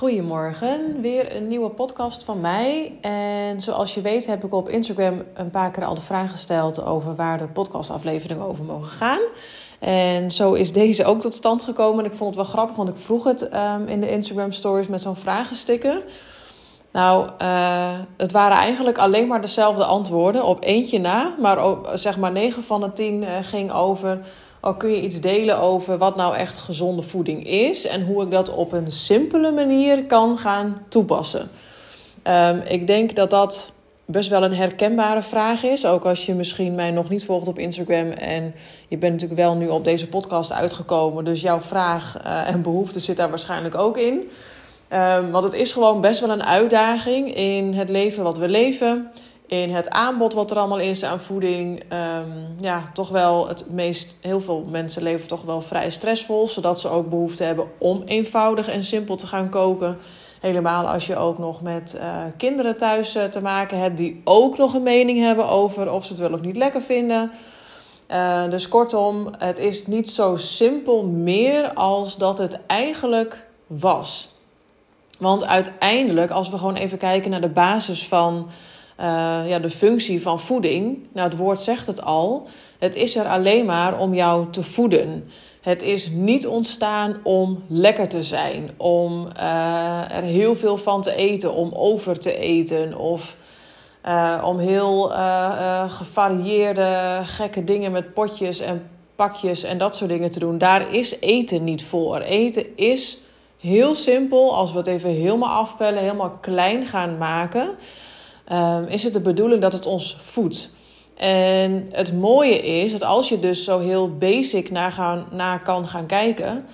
Goedemorgen, weer een nieuwe podcast van mij. En zoals je weet heb ik op Instagram een paar keer al de vraag gesteld over waar de podcastafleveringen over mogen gaan. En zo is deze ook tot stand gekomen. En ik vond het wel grappig, want ik vroeg het um, in de Instagram stories met zo'n vragensticker. Nou, uh, het waren eigenlijk alleen maar dezelfde antwoorden op eentje na. Maar zeg maar 9 van de 10 uh, ging over Oh, kun je iets delen over wat nou echt gezonde voeding is en hoe ik dat op een simpele manier kan gaan toepassen? Um, ik denk dat dat best wel een herkenbare vraag is. Ook als je misschien mij nog niet volgt op Instagram en je bent natuurlijk wel nu op deze podcast uitgekomen. Dus jouw vraag uh, en behoefte zit daar waarschijnlijk ook in. Um, want het is gewoon best wel een uitdaging in het leven wat we leven in het aanbod wat er allemaal is aan voeding. Um, ja, toch wel het meest. Heel veel mensen leven toch wel vrij stressvol. Zodat ze ook behoefte hebben om eenvoudig en simpel te gaan koken. Helemaal als je ook nog met uh, kinderen thuis uh, te maken hebt. Die ook nog een mening hebben over of ze het wel of niet lekker vinden. Uh, dus kortom, het is niet zo simpel meer als dat het eigenlijk was. Want uiteindelijk, als we gewoon even kijken naar de basis van uh, ja, de functie van voeding. Nou, het woord zegt het al. Het is er alleen maar om jou te voeden. Het is niet ontstaan om lekker te zijn, om uh, er heel veel van te eten, om over te eten of uh, om heel gevarieerde, gekke dingen met potjes en pakjes en dat soort dingen te doen. Daar is eten niet voor. Eten is heel simpel, als we het even helemaal afpellen, helemaal klein gaan maken um, is het de bedoeling dat het ons voedt. En het mooie is dat als je dus zo heel basic naar, gaan, naar kan gaan kijken,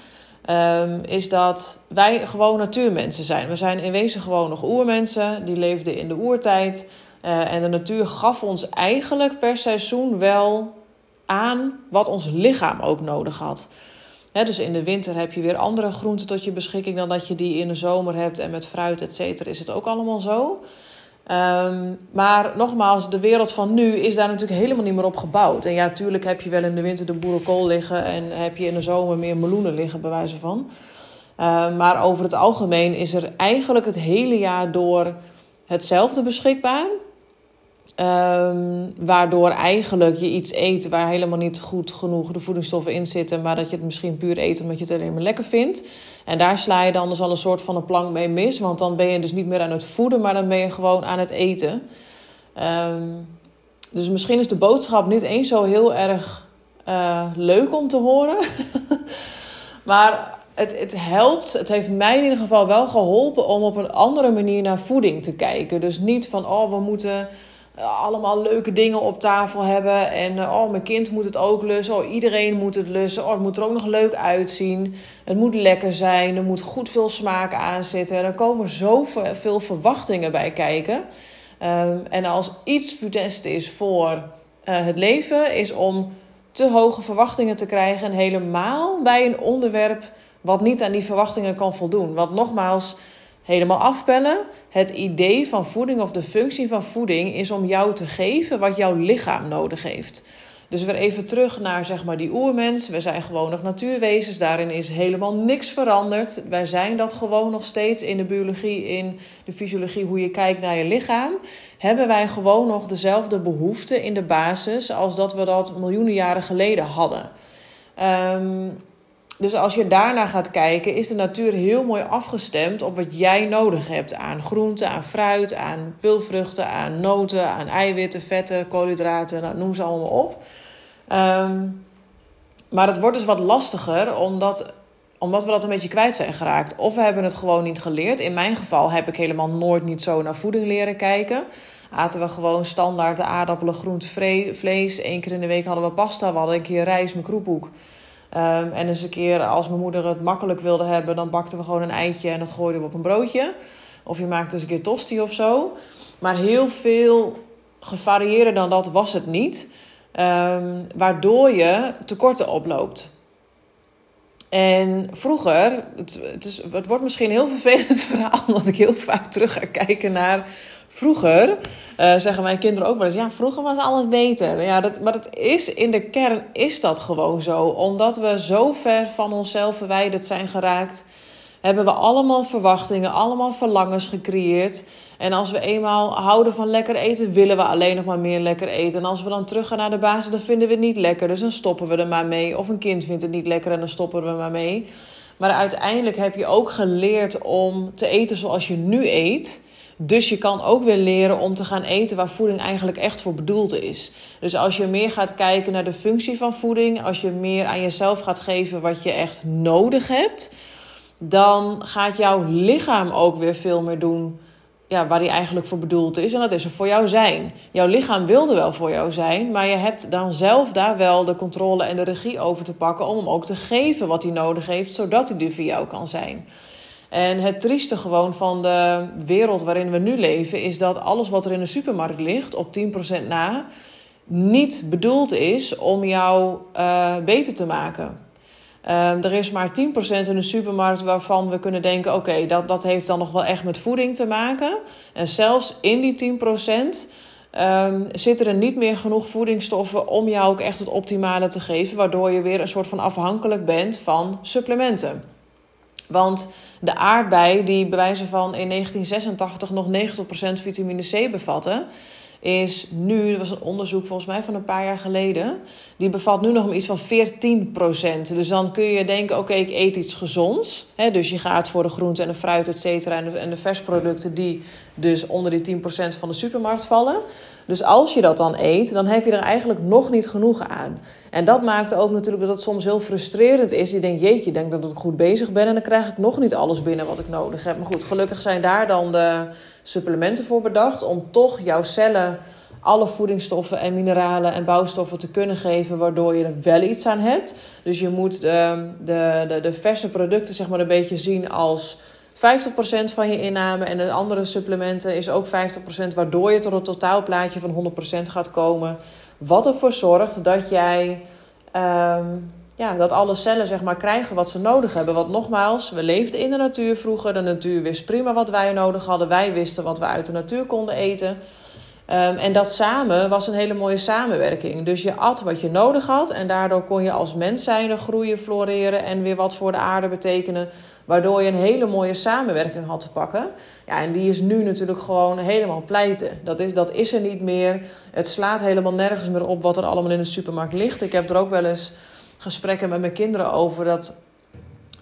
um, is dat wij gewoon natuurmensen zijn. We zijn in wezen gewoon nog oermensen, die leefden in de oertijd. Uh, en de natuur gaf ons eigenlijk per seizoen wel aan wat ons lichaam ook nodig had. Dus in de winter heb je weer andere groenten tot je beschikking dan dat je die in de zomer hebt. En met fruit, et cetera, is het ook allemaal zo. Um, maar nogmaals, de wereld van nu is daar natuurlijk helemaal niet meer op gebouwd. En ja, tuurlijk heb je wel in de winter de boerenkool liggen en heb je in de zomer meer meloenen liggen, bij wijze van. Um, maar over het algemeen is er eigenlijk het hele jaar door hetzelfde beschikbaar. Um, waardoor eigenlijk je iets eet waar helemaal niet goed genoeg de voedingsstoffen in zitten, maar dat je het misschien puur eet omdat je het alleen maar lekker vindt. En daar sla je dan dus al een soort van een plank mee mis, want dan ben je dus niet meer aan het voeden, maar dan ben je gewoon aan het eten. Um, dus misschien is de boodschap niet eens zo heel erg uh, leuk om te horen. maar het, het helpt, het heeft mij in ieder geval wel geholpen om op een andere manier naar voeding te kijken. Dus niet van, oh, we moeten allemaal leuke dingen op tafel hebben. En uh, oh, mijn kind moet het ook lussen. Oh, iedereen moet het lussen. Oh, het moet er ook nog leuk uitzien. Het moet lekker zijn. Er moet goed veel smaak aan zitten. Er komen zoveel verwachtingen bij kijken. Um, en als iets funest is voor uh, het leven, is om te hoge verwachtingen te krijgen. En helemaal bij een onderwerp wat niet aan die verwachtingen kan voldoen. Want nogmaals helemaal afpellen. Het idee van voeding of de functie van voeding is om jou te geven wat jouw lichaam nodig heeft. Dus weer even terug naar zeg maar die oermens. We zijn gewoon nog natuurwezens. Daarin is helemaal niks veranderd. Wij zijn dat gewoon nog steeds in de biologie, in de fysiologie, hoe je kijkt naar je lichaam. Hebben wij gewoon nog dezelfde behoeften in de basis als dat we dat miljoenen jaren geleden hadden. Um, dus als je daarnaar gaat kijken, is de natuur heel mooi afgestemd op wat jij nodig hebt aan groenten, aan fruit, aan pulvruchten, aan noten, aan eiwitten, vetten, koolhydraten, nou, noem ze allemaal op. Um, maar het wordt dus wat lastiger omdat, omdat we dat een beetje kwijt zijn geraakt. Of we hebben het gewoon niet geleerd. In mijn geval heb ik helemaal nooit niet zo naar voeding leren kijken. Aten we gewoon standaard aardappelen, groente, vlees. Eén keer in de week hadden we pasta, we hadden een keer rijst met kroephoek. Um, en eens een keer als mijn moeder het makkelijk wilde hebben, dan bakten we gewoon een eitje en dat gooiden we op een broodje. Of je maakte eens een keer tosti of zo. Maar heel veel gevarieerder dan dat was het niet. Um, waardoor je tekorten oploopt. En vroeger, het, het, is, het wordt misschien een heel vervelend verhaal, omdat ik heel vaak terug ga kijken naar vroeger. Uh, zeggen mijn kinderen ook wel eens, ja, vroeger was alles beter. Ja, dat, maar dat is, in de kern is dat gewoon zo. Omdat we zo ver van onszelf verwijderd zijn geraakt. hebben we allemaal verwachtingen, allemaal verlangens gecreëerd. En als we eenmaal houden van lekker eten, willen we alleen nog maar meer lekker eten. En als we dan teruggaan naar de basis, dan vinden we het niet lekker. Dus dan stoppen we er maar mee. Of een kind vindt het niet lekker en dan stoppen we er maar mee. Maar uiteindelijk heb je ook geleerd om te eten zoals je nu eet. Dus je kan ook weer leren om te gaan eten waar voeding eigenlijk echt voor bedoeld is. Dus als je meer gaat kijken naar de functie van voeding, als je meer aan jezelf gaat geven wat je echt nodig hebt, dan gaat jouw lichaam ook weer veel meer doen ja, waar die eigenlijk voor bedoeld is. En dat is er voor jou zijn. Jouw lichaam wilde wel voor jou zijn, maar je hebt dan zelf daar wel de controle en de regie over te pakken om hem ook te geven wat hij nodig heeft, zodat hij er voor jou kan zijn. En het trieste gewoon van de wereld waarin we nu leven, is dat alles wat er in de supermarkt ligt, op 10% na, niet bedoeld is om jou uh, beter te maken. Um, er is maar 10% in de supermarkt waarvan we kunnen denken: oké, dat, dat heeft dan nog wel echt met voeding te maken. En zelfs in die 10% um, ehm, zitten er niet meer genoeg voedingsstoffen om jou ook echt het optimale te geven, waardoor je weer een soort van afhankelijk bent van supplementen. Want de aardbei, die bij wijze van in 1986 nog 90% vitamine C bevatte, is nu, er was een onderzoek volgens mij van een paar jaar geleden, die bevat nu nog iets van 14%. Dus dan kun je denken, oké, ik eet iets gezonds. Hè, dus je gaat voor de groente en de fruit, et cetera, en de, en de versproducten die dus onder die 10% van de supermarkt vallen. Dus als je dat dan eet, dan heb je er eigenlijk nog niet genoeg aan. En dat maakt ook natuurlijk dat het soms heel frustrerend is. Je denkt, jeetje, ik denk dat ik goed bezig ben en dan krijg ik nog niet alles binnen wat ik nodig heb. Maar goed, gelukkig zijn daar dan de supplementen voor bedacht om toch jouw cellen alle voedingsstoffen en mineralen en bouwstoffen te kunnen geven, waardoor je er wel iets aan hebt. Dus je moet de, de, de, de verse producten zeg maar een beetje zien als 50% van je inname en de andere supplementen is ook 50%, waardoor je tot een totaalplaatje van 100% gaat komen. Wat ervoor zorgt dat jij. Um, ja, dat alle cellen zeg maar, krijgen wat ze nodig hebben. Want nogmaals, we leefden in de natuur vroeger. De natuur wist prima wat wij nodig hadden. Wij wisten wat we uit de natuur konden eten. Um, en dat samen was een hele mooie samenwerking. Dus je at wat je nodig had. En daardoor kon je als mens zijn groeien, floreren en weer wat voor de aarde betekenen. Waardoor je een hele mooie samenwerking had te pakken. Ja, en die is nu natuurlijk gewoon helemaal pleiten. Dat is, dat is er niet meer. Het slaat helemaal nergens meer op wat er allemaal in de supermarkt ligt. Ik heb er ook wel eens gesprekken met mijn kinderen over dat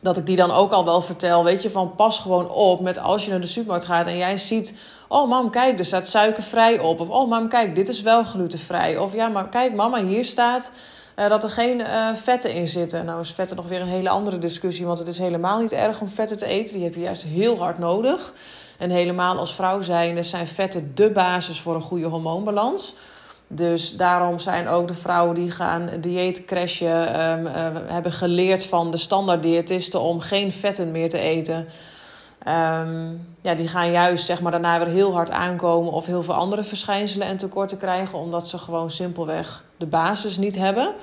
dat ik die dan ook al wel vertel. Weet je, van pas gewoon op met als je naar de supermarkt gaat en jij ziet. Oh, mam, kijk, er staat suikervrij op. Of oh, mam, kijk, dit is wel glutenvrij. Of ja, maar kijk, mama, hier staat uh, dat er geen uh, vetten in zitten. Nou is vetten nog weer een hele andere discussie. Want het is helemaal niet erg om vetten te eten. Die heb je juist heel hard nodig. En helemaal als vrouw zijn, zijn vetten de basis voor een goede hormoonbalans. Dus daarom zijn ook de vrouwen die gaan dieetcrashen, um, uh, hebben geleerd van de standaard diëtisten om geen vetten meer te eten. Um, ja, die gaan juist zeg maar, daarna weer heel hard aankomen of heel veel andere verschijnselen en tekorten krijgen, omdat ze gewoon simpelweg de basis niet hebben.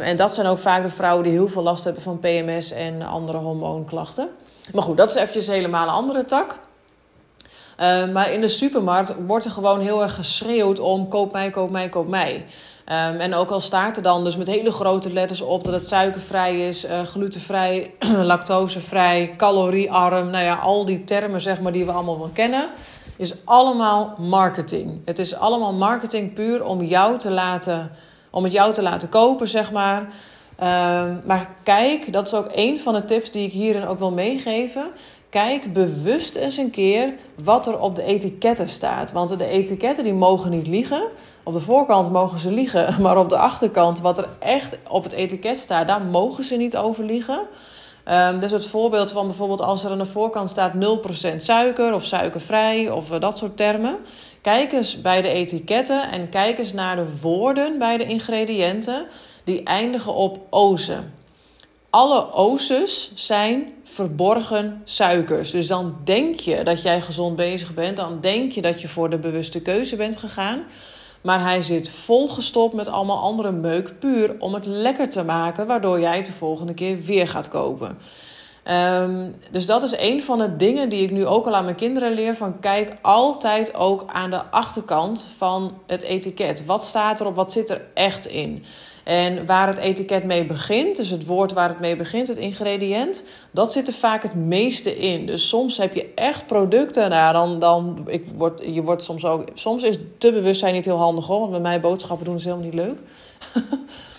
En dat zijn ook vaak de vrouwen die heel veel last hebben van PMS en andere hormoonklachten. Maar goed, dat is eventjes helemaal een andere tak. Uh, maar in de supermarkt wordt er gewoon heel erg geschreeuwd om koop mij, koop mij, koop mij. Um, en ook al staat er dan dus met hele grote letters op dat het suikervrij is, uh, glutenvrij, lactosevrij, caloriearm. Nou ja, al die termen zeg maar die we allemaal wel kennen. Is allemaal marketing. Het is allemaal marketing puur om jou te laten, om het jou te laten kopen, zeg maar. Um, maar kijk, dat is ook een van de tips die ik hierin ook wil meegeven. Kijk bewust eens een keer wat er op de etiketten staat. Want de etiketten die mogen niet liegen. Op de voorkant mogen ze liegen, maar op de achterkant, wat er echt op het etiket staat, daar mogen ze niet over liegen. Um, dus het voorbeeld van bijvoorbeeld als er aan de voorkant staat 0% suiker of suikervrij of uh, dat soort termen. Kijk eens bij de etiketten en kijk eens naar de woorden bij de ingrediënten die eindigen op oze alle ozes zijn verborgen suikers. Dus dan denk je dat jij gezond bezig bent. Dan denk je dat je voor de bewuste keuze bent gegaan. Maar hij zit volgestopt met allemaal andere meuk puur om het lekker te maken, waardoor jij het de volgende keer weer gaat kopen. Um, dus dat is een van de dingen die ik nu ook al aan mijn kinderen leer. Van kijk altijd ook aan de achterkant van het etiket. Wat staat erop? Wat zit er echt in? En waar het etiket mee begint, dus het woord waar het mee begint, het ingrediënt, dat zit er vaak het meeste in. Dus soms heb je echt producten, nou dan, dan ik word, je wordt soms ook, soms is te bewustzijn niet heel handig hoor, want bij mij boodschappen doen is helemaal niet leuk.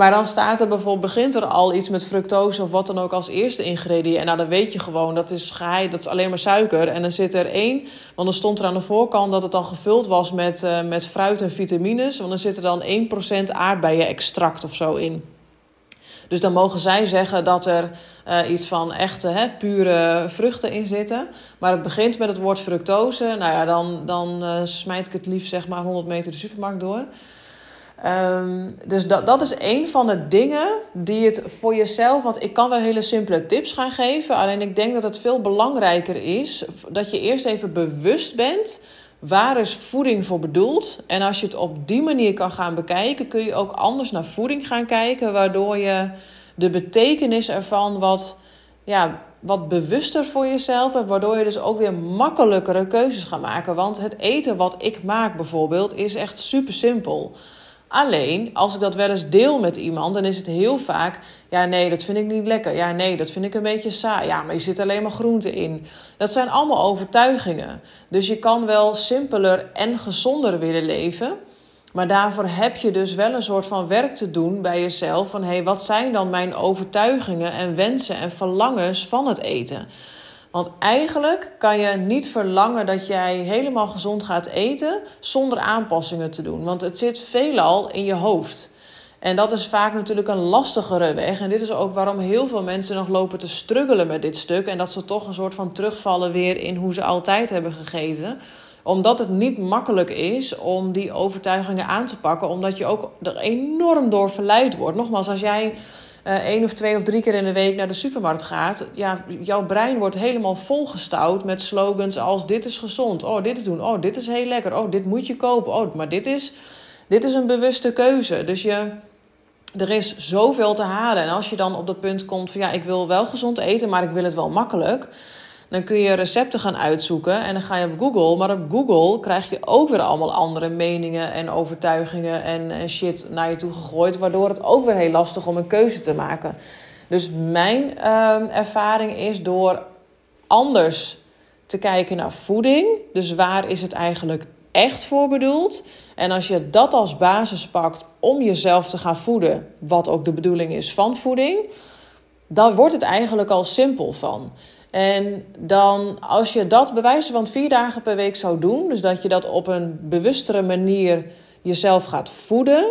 Maar dan staat er bijvoorbeeld, begint er al iets met fructose of wat dan ook als eerste ingrediënt. Nou, dan weet je gewoon, dat is geheid, dat is alleen maar suiker. En dan zit er één, want dan stond er aan de voorkant dat het dan gevuld was met, uh, met fruit en vitamines. Want dan zit er dan 1% aardbeien-extract of zo in. Dus dan mogen zij zeggen dat er uh, iets van echte, hè, pure vruchten in zitten. Maar het begint met het woord fructose. Nou ja, dan, dan uh, smijt ik het liefst zeg maar 100 meter de supermarkt door. Um, dus dat, dat is een van de dingen die het voor jezelf. Want ik kan wel hele simpele tips gaan geven. Alleen ik denk dat het veel belangrijker is dat je eerst even bewust bent. Waar is voeding voor bedoeld? En als je het op die manier kan gaan bekijken, kun je ook anders naar voeding gaan kijken. Waardoor je de betekenis ervan wat, ja, wat bewuster voor jezelf hebt. Waardoor je dus ook weer makkelijkere keuzes gaat maken. Want het eten wat ik maak bijvoorbeeld is echt super simpel. Alleen, als ik dat wel eens deel met iemand, dan is het heel vaak: ja, nee, dat vind ik niet lekker. Ja, nee, dat vind ik een beetje saai. Ja, maar je zit alleen maar groente in. Dat zijn allemaal overtuigingen. Dus je kan wel simpeler en gezonder willen leven. Maar daarvoor heb je dus wel een soort van werk te doen bij jezelf. Van hé, hey, wat zijn dan mijn overtuigingen en wensen en verlangens van het eten? Want eigenlijk kan je niet verlangen dat jij helemaal gezond gaat eten zonder aanpassingen te doen. Want het zit veelal in je hoofd. En dat is vaak natuurlijk een lastigere weg. En dit is ook waarom heel veel mensen nog lopen te struggelen met dit stuk. En dat ze toch een soort van terugvallen weer in hoe ze altijd hebben gegeten. Omdat het niet makkelijk is om die overtuigingen aan te pakken. Omdat je ook er enorm door verleid wordt. Nogmaals, als jij één of twee of drie keer in de week naar de supermarkt gaat, ja, jouw brein wordt helemaal volgestouwd met slogans als dit is gezond, oh dit is doen, oh dit is heel lekker, oh dit moet je kopen, oh maar dit is, dit is een bewuste keuze. Dus je, er is zoveel te halen. En als je dan op dat punt komt van ja, ik wil wel gezond eten, maar ik wil het wel makkelijk dan kun je recepten gaan uitzoeken en dan ga je op Google. Maar op Google krijg je ook weer allemaal andere meningen en overtuigingen en, shit naar je toe gegooid. Waardoor het ook weer heel lastig om een keuze te maken. Dus mijn uh, ervaring is door anders te kijken naar voeding. Dus waar is het eigenlijk echt voor bedoeld? En als je dat als basis pakt om jezelf te gaan voeden, wat ook de bedoeling is van voeding, dan wordt het eigenlijk al simpel van. En dan, als je dat bewijzen van vier dagen per week zou doen, dus dat je dat op een bewustere manier jezelf gaat voeden,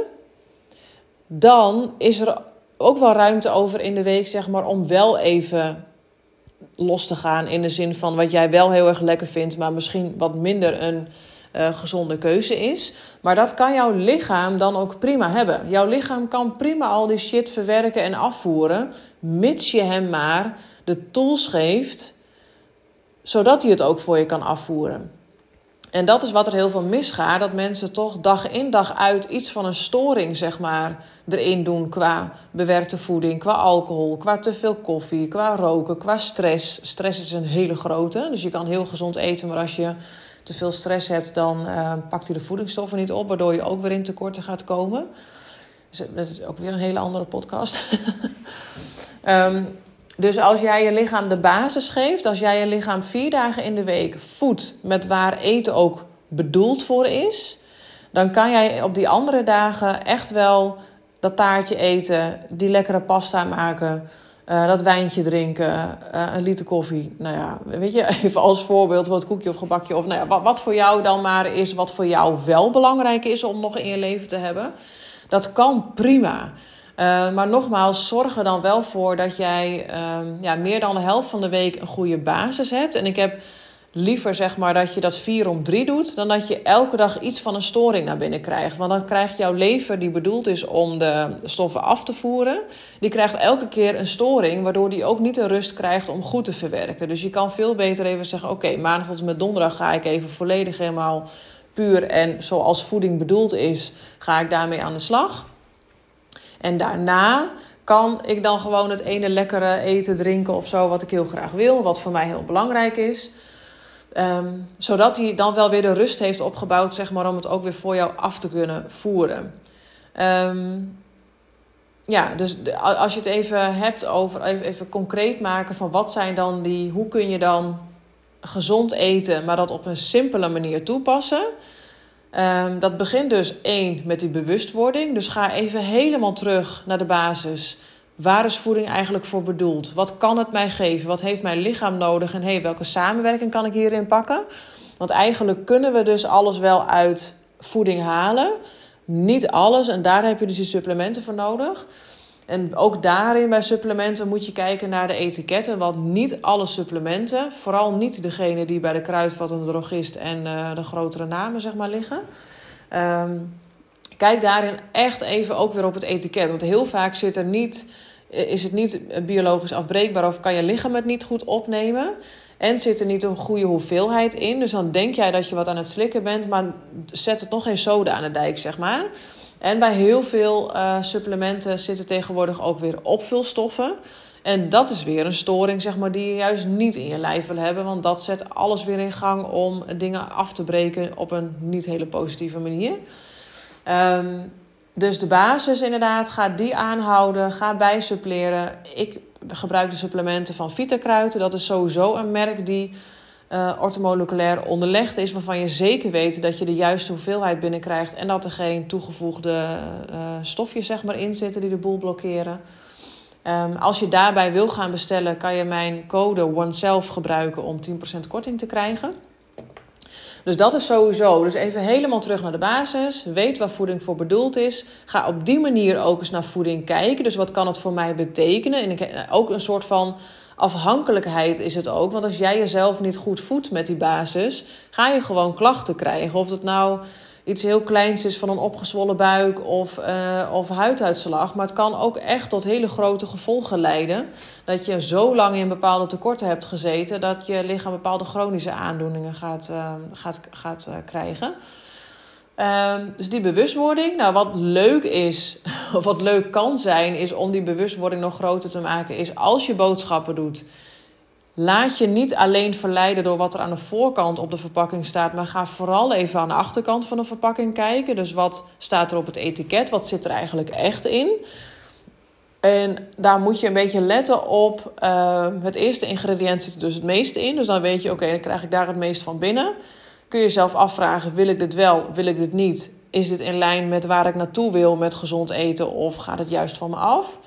dan is er ook wel ruimte over in de week, zeg maar, om wel even los te gaan. In de zin van wat jij wel heel erg lekker vindt, maar misschien wat minder een uh, gezonde keuze is. Maar dat kan jouw lichaam dan ook prima hebben. Jouw lichaam kan prima al die shit verwerken en afvoeren, mits je hem maar de tools geeft, zodat hij het ook voor je kan afvoeren. En dat is wat er heel veel misgaat, dat mensen toch dag in dag uit iets van een storing, zeg maar, erin doen qua bewerkte voeding, qua alcohol, qua te veel koffie, qua roken, qua stress. Stress is een hele grote, dus je kan heel gezond eten, maar als je te veel stress hebt, dan uh, pakt hij de voedingsstoffen niet op, waardoor je ook weer in tekorten gaat komen. Dus dat is ook weer een hele andere podcast. um, Dus als jij je lichaam de basis geeft, als jij je lichaam vier dagen in de week voedt met waar eten ook bedoeld voor is, dan kan jij op die andere dagen echt wel dat taartje eten, die lekkere pasta maken, uh, dat wijntje drinken, uh, een liter koffie. Nou ja, weet je, even als voorbeeld wat koekje of gebakje. Of nou ja, wat, wat voor jou dan maar is, wat voor jou wel belangrijk is om nog in je leven te hebben. Dat kan prima. Uh, maar nogmaals, zorg er dan wel voor dat jij uh, ja, meer dan de helft van de week een goede basis hebt. En ik heb liever zeg maar dat je dat vier om drie doet, dan dat je elke dag iets van een storing naar binnen krijgt. Want dan krijgt jouw lever, die bedoeld is om de stoffen af te voeren, die krijgt elke keer een storing, waardoor die ook niet de rust krijgt om goed te verwerken. Dus je kan veel beter even zeggen: oké, maandag tot en met donderdag ga ik even volledig helemaal puur en zoals voeding bedoeld is, ga ik daarmee aan de slag. En daarna kan ik dan gewoon het ene lekkere eten, drinken of zo, wat ik heel graag wil, wat voor mij heel belangrijk is. Ehm, zodat hij dan wel weer de rust heeft opgebouwd, zeg maar, om het ook weer voor jou af te kunnen voeren. Um, ja, dus als je het even hebt over even, even concreet maken van wat zijn dan die, hoe kun je dan gezond eten, maar dat op een simpele manier toepassen. Um, dat begint dus één met die bewustwording. Dus ga even helemaal terug naar de basis. Waar is voeding eigenlijk voor bedoeld? Wat kan het mij geven? Wat heeft mijn lichaam nodig? En hey, welke samenwerking kan ik hierin pakken? Want eigenlijk kunnen we dus alles wel uit voeding halen. Niet alles, en daar heb je dus die supplementen voor nodig. En ook daarin bij supplementen moet je kijken naar de etiketten. Want niet alle supplementen, vooral niet degene die bij de kruidvat en de drogist en uh, de grotere namen zeg maar liggen. Um, kijk daarin echt even ook weer op het etiket. Want heel vaak zit er niet, is het niet biologisch afbreekbaar of kan je lichaam het niet goed opnemen. En zit er niet een goede hoeveelheid in. Dus dan denk jij dat je wat aan het slikken bent, maar zet het nog geen soda aan de dijk, zeg maar. En bij heel veel uh, supplementen zitten tegenwoordig ook weer opvulstoffen. En dat is weer een storing zeg maar, die je juist niet in je lijf wil hebben. Want dat zet alles weer in gang om dingen af te breken op een niet hele positieve manier. Um, dus de basis inderdaad, ga die aanhouden. Ga bijsuppleren. Ik gebruik de supplementen van Vitakruiden. Dat is sowieso een merk die uh, ortomoleculair onderlegd is, waarvan je zeker weet dat je de juiste hoeveelheid binnenkrijgt en dat er geen toegevoegde uh, stofjes zeg maar, in zitten die de boel blokkeren. Um, als je daarbij wil gaan bestellen, kan je mijn code OneSelf gebruiken om 10% korting te krijgen. Dus dat is sowieso. Dus even helemaal terug naar de basis. Weet waar voeding voor bedoeld is. Ga op die manier ook eens naar voeding kijken. Dus wat kan het voor mij betekenen? En ook een soort van afhankelijkheid is het ook. Want als jij jezelf niet goed voedt met die basis, ga je gewoon klachten krijgen. Of het nou iets heel kleins is van een opgezwollen buik of, uh, of huiduitslag. Maar het kan ook echt tot hele grote gevolgen leiden. Dat je zo lang in bepaalde tekorten hebt gezeten dat je lichaam bepaalde chronische aandoeningen gaat, uh, gaat, gaat uh, krijgen. Um, dus die bewustwording. Nou, wat leuk is, of wat leuk kan zijn, is om die bewustwording nog groter te maken, is als je boodschappen doet. Laat je niet alleen verleiden door wat er aan de voorkant op de verpakking staat, maar ga vooral even aan de achterkant van de verpakking kijken. Dus wat staat er op het etiket? Wat zit er eigenlijk echt in? En daar moet je een beetje letten op. Uh, het eerste ingrediënt zit er dus het meeste in. Dus dan weet je, oké, dan krijg ik daar het meest van binnen kun je jezelf afvragen: wil ik dit wel, wil ik dit niet? Is dit in lijn met waar ik naartoe wil met gezond eten of gaat het juist van me af?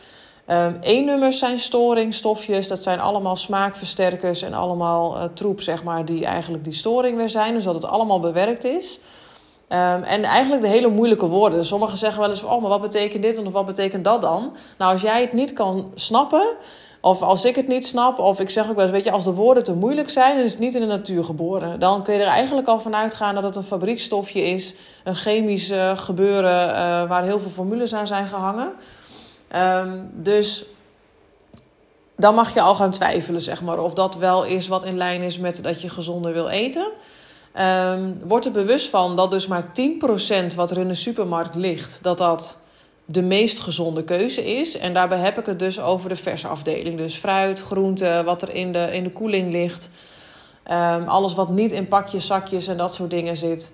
Um, E-nummers zijn storingstofjes. Dat zijn allemaal smaakversterkers en allemaal uh, troep, zeg maar, die eigenlijk die storing weer zijn. Dus dat het allemaal bewerkt is. Um, en eigenlijk de hele moeilijke woorden. Sommigen zeggen wel eens: Oh, maar wat betekent dit of wat betekent dat dan? Nou, als jij het niet kan snappen, of als ik het niet snap, of ik zeg ook wel eens, weet je, als de woorden te moeilijk zijn, dan is het niet in de natuur geboren. Dan kun je er eigenlijk al van uitgaan dat het een fabriekstofje is, een chemisch uh, gebeuren uh, waar heel veel formules aan zijn gehangen. Um, dus dan mag je al gaan twijfelen, zeg maar, of dat wel is wat in lijn is met dat je gezonder wil eten. Um, word er bewust van dat dus maar 10% wat er in de supermarkt ligt, dat dat de meest gezonde keuze is. En daarbij heb ik het dus over de verse afdeling. Dus fruit, groente, wat er in de, in de koeling ligt. Um, alles wat niet in pakjes, zakjes en dat soort dingen zit.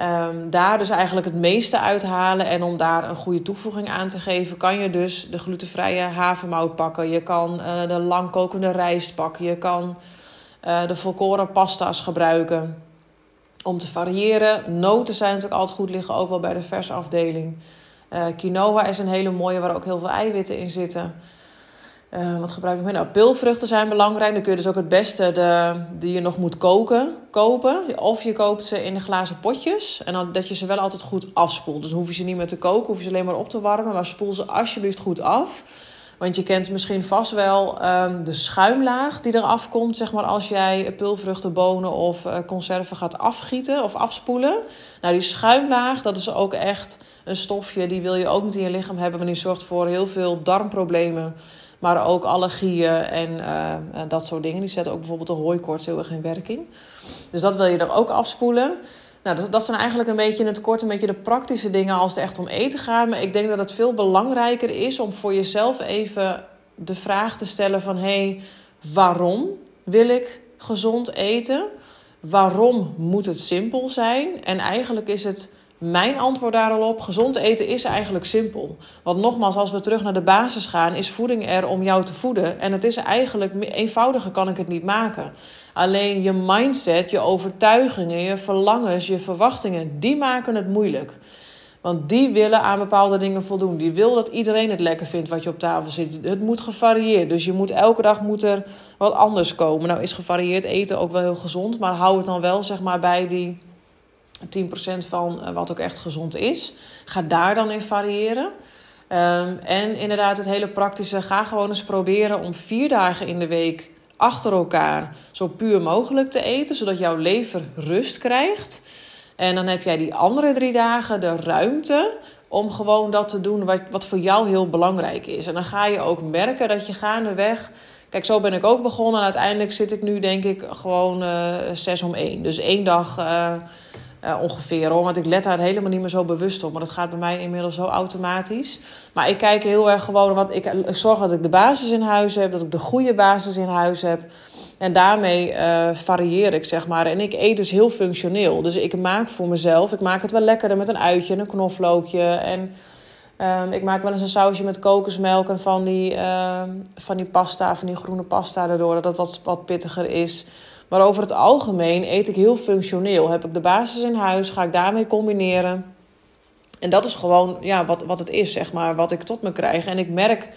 Um, daar dus eigenlijk het meeste uithalen. En om daar een goede toevoeging aan te geven, kan je dus de glutenvrije havermout pakken. Je kan uh, de langkokende rijst pakken. Je kan uh, de volkoren pasta's gebruiken. Om te variëren. Noten zijn natuurlijk altijd goed, liggen ook wel bij de verse afdeling. Uh, quinoa is een hele mooie waar ook heel veel eiwitten in zitten. Uh, wat gebruik ik meer? Nou, pilvruchten zijn belangrijk. Dan kun je dus ook het beste de, die je nog moet koken, kopen. Of je koopt ze in de glazen potjes. En dan dat je ze wel altijd goed afspoelt. Dus hoef je ze niet meer te koken, hoef je ze alleen maar op te warmen. Maar spoel ze alsjeblieft goed af. Want je kent misschien vast wel um, de schuimlaag die eraf komt, zeg maar, als jij pulvruchten, bonen of uh, conserven gaat afgieten of afspoelen. Nou, die schuimlaag, dat is ook echt een stofje, die wil je ook niet in je lichaam hebben, maar die zorgt voor heel veel darmproblemen. Maar ook allergieën en uh, dat soort dingen. Die zetten ook bijvoorbeeld de hooikoorts heel erg in werking. Dus dat wil je er ook afspoelen. Nou, dat, dat, zijn eigenlijk een beetje in het kort een beetje de praktische dingen als het echt om eten gaat. Maar ik denk dat het veel belangrijker is om voor jezelf even de vraag te stellen van... hé, hey, waarom wil ik gezond eten? Waarom moet het simpel zijn? En eigenlijk is het Mijn antwoord daarop, gezond eten is eigenlijk simpel. Want nogmaals, als we terug naar de basis gaan, is voeding er om jou te voeden. En het is eigenlijk, eenvoudiger kan ik het niet maken. Alleen je mindset, je overtuigingen, je verlangens, je verwachtingen, die maken het moeilijk. Want die willen aan bepaalde dingen voldoen. Die wil dat iedereen het lekker vindt wat je op tafel zit. Het moet gevarieerd. Dus je moet elke dag moet er wat anders komen. Nou is gevarieerd eten ook wel heel gezond. Maar hou het dan wel zeg maar bij die 10% van eh, wat ook echt gezond is. Ga daar dan in variëren. Ehm, en inderdaad, het hele praktische. Ga gewoon eens proberen om vier dagen in de week achter elkaar zo puur mogelijk te eten. Zodat jouw lever rust krijgt. En dan heb jij die andere drie dagen de ruimte om gewoon dat te doen wat, wat voor jou heel belangrijk is. En dan ga je ook merken dat je gaandeweg. Kijk, zo ben ik ook begonnen. En uiteindelijk zit ik nu, denk ik, gewoon uh, zes om één. Dus één dag. Uh, uh, ongeveer hoor. Want ik let daar helemaal niet meer zo bewust op. Maar dat gaat bij mij inmiddels zo automatisch. Maar ik kijk heel erg gewoon. Want ik, zorg dat ik de basis in huis heb. Dat ik de goede basis in huis heb. En daarmee uh, varieer ik, zeg maar. En ik eet dus heel functioneel. Dus ik maak voor mezelf. Ik maak het wel lekkerder met een uitje en een knoflookje. En um, ik maak wel eens een sausje met kokosmelk en van die, uh, van die pasta, van die groene pasta daardoor. Dat het wat, wat pittiger is. Maar over het algemeen eet ik heel functioneel. Heb ik de basis in huis, ga ik daarmee combineren. En dat is gewoon ja, wat, wat het is, zeg maar, wat ik tot me krijg. En ik merk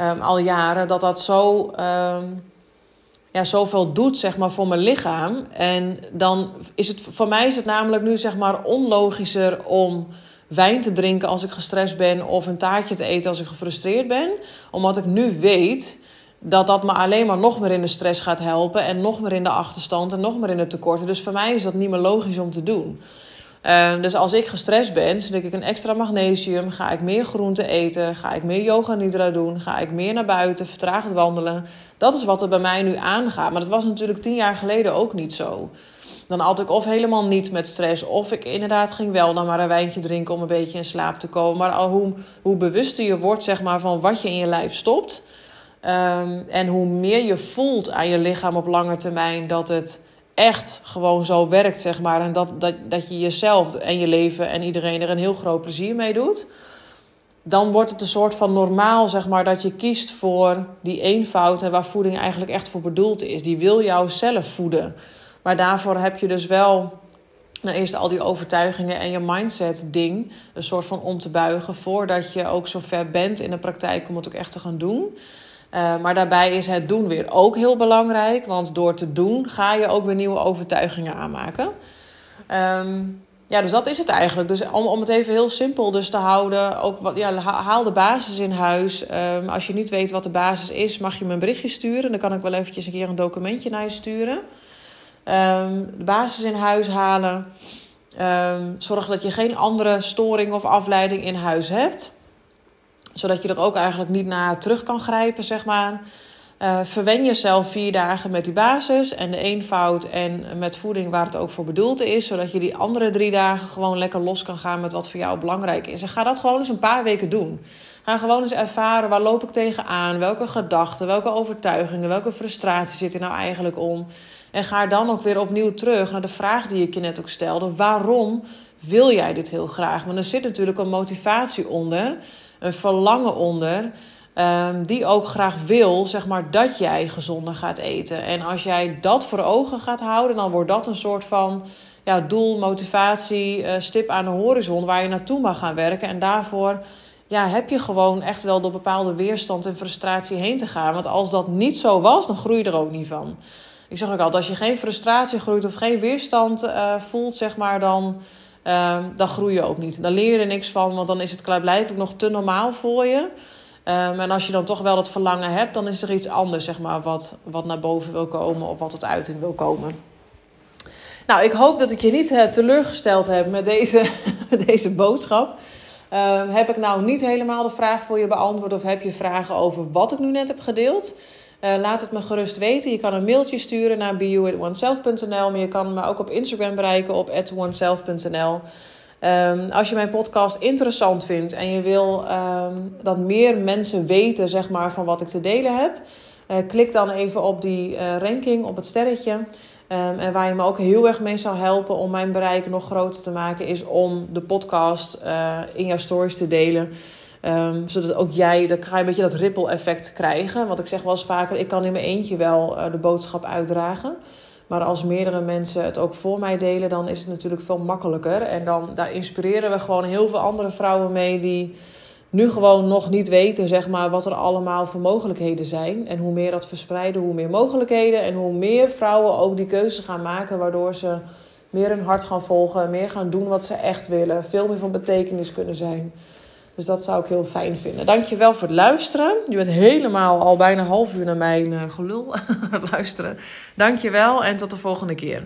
um, al jaren dat dat zo, um, ja, zoveel doet zeg maar, voor mijn lichaam. En dan is het voor mij is het namelijk nu zeg maar, onlogischer om wijn te drinken als ik gestrest ben of een taartje te eten als ik gefrustreerd ben. Omdat ik nu weet dat dat me alleen maar nog meer in de stress gaat helpen en nog meer in de achterstand en nog meer in de tekorten. Dus voor mij is dat niet meer logisch om te doen. Uh, dus als ik gestrest ben, drink ik een extra magnesium, ga ik meer groente eten, ga ik meer yoga nidra doen, ga ik meer naar buiten, vertraagd wandelen. Dat is wat er bij mij nu aangaat. Maar dat was natuurlijk tien jaar geleden ook niet zo. Dan had ik of helemaal niet met stress, of ik inderdaad ging wel dan maar een wijntje drinken om een beetje in slaap te komen. Maar al hoe, hoe bewuster je wordt zeg maar, van wat je in je lijf stopt, Um, en hoe meer je voelt aan je lichaam op lange termijn dat het echt gewoon zo werkt, zeg maar. En dat, dat, dat je jezelf en je leven en iedereen er een heel groot plezier mee doet. Dan wordt het een soort van normaal, zeg maar, dat je kiest voor die eenvoud en waar voeding eigenlijk echt voor bedoeld is. Die wil jou zelf voeden. Maar daarvoor heb je dus wel nou, eerst al die overtuigingen en je mindset ding een soort van om te buigen voordat je ook zo ver bent in de praktijk om het ook echt te gaan doen. Uh, maar daarbij is het doen weer ook heel belangrijk. Want door te doen ga je ook weer nieuwe overtuigingen aanmaken. Um, ja, dus dat is het eigenlijk. Dus om, om het even heel simpel dus te houden. Ook wat, ja, haal de basis in huis. Um, als je niet weet wat de basis is, mag je me een berichtje sturen. Dan kan ik wel eventjes een keer een documentje naar je sturen. Um, de basis in huis halen. zorg dat je geen andere storing of afleiding in huis hebt zodat je er ook eigenlijk niet naar terug kan grijpen, zeg maar. Uh, verwen jezelf vier dagen met die basis en de eenvoud en met voeding waar het ook voor bedoeld is. Zodat je die andere drie dagen gewoon lekker los kan gaan met wat voor jou belangrijk is. En ga dat gewoon eens een paar weken doen. Ga gewoon eens ervaren waar loop ik tegenaan, welke gedachten, welke overtuigingen, welke frustratie zit er nou eigenlijk om. En ga dan ook weer opnieuw terug naar de vraag die ik je net ook stelde. Waarom wil jij dit heel graag? Want er zit natuurlijk een motivatie onder een verlangen onder. Um, die ook graag wil, zeg maar, dat jij gezonder gaat eten. En als jij dat voor ogen gaat houden, dan wordt dat een soort van ja, doel, motivatie, uh, stip aan de horizon waar je naartoe mag gaan werken. En daarvoor ja, heb je gewoon echt wel door bepaalde weerstand en frustratie heen te gaan. Want als dat niet zo was, dan groei je er ook niet van. Ik zeg ook altijd, als je geen frustratie groeit of geen weerstand uh, voelt, zeg maar, dan Ehm, dan groei je ook niet. Dan leer je er niks van, want dan is het klaarblijkelijk nog te normaal voor je. Um, en als je dan toch wel dat verlangen hebt, dan is er iets anders, zeg maar, wat, wat naar boven wil komen of wat tot uiting wil komen. Nou, ik hoop dat ik je niet uh, teleurgesteld heb met deze, deze boodschap. Um, heb ik nou niet helemaal de vraag voor je beantwoord of heb je vragen over wat ik nu net heb gedeeld? Uh, laat het me gerust weten. Je kan een mailtje sturen naar beyoutaoneself.nl. Maar je kan me ook op Instagram bereiken op atoneself.nl. Um, ehm, als je mijn podcast interessant vindt en je wil um, dat meer mensen weten zeg maar, van wat ik te delen heb, uh, klik dan even op die uh, ranking, op het sterretje. Ehm, en waar je me ook heel erg mee zou helpen om mijn bereik nog groter te maken, is om de podcast eh, in jouw stories te delen. Um, zodat ook jij, dan ga je een beetje dat ripple effect krijgen. Want ik zeg wel eens vaker, ik kan in mijn eentje wel uh, de boodschap uitdragen. Maar als meerdere mensen het ook voor mij delen, dan is het natuurlijk veel makkelijker. En dan daar inspireren we gewoon heel veel andere vrouwen mee die nu gewoon nog niet weten zeg maar, wat er allemaal voor mogelijkheden zijn. En hoe meer dat verspreiden, hoe meer mogelijkheden. En hoe meer vrouwen ook die keuzes gaan maken, waardoor ze meer hun hart gaan volgen, meer gaan doen wat ze echt willen, veel meer van betekenis kunnen zijn. Dus dat zou ik heel fijn vinden. Dankjewel voor het luisteren. Je bent helemaal al bijna half uur naar mijn uh, gelul luisteren. Dankjewel en tot de volgende keer.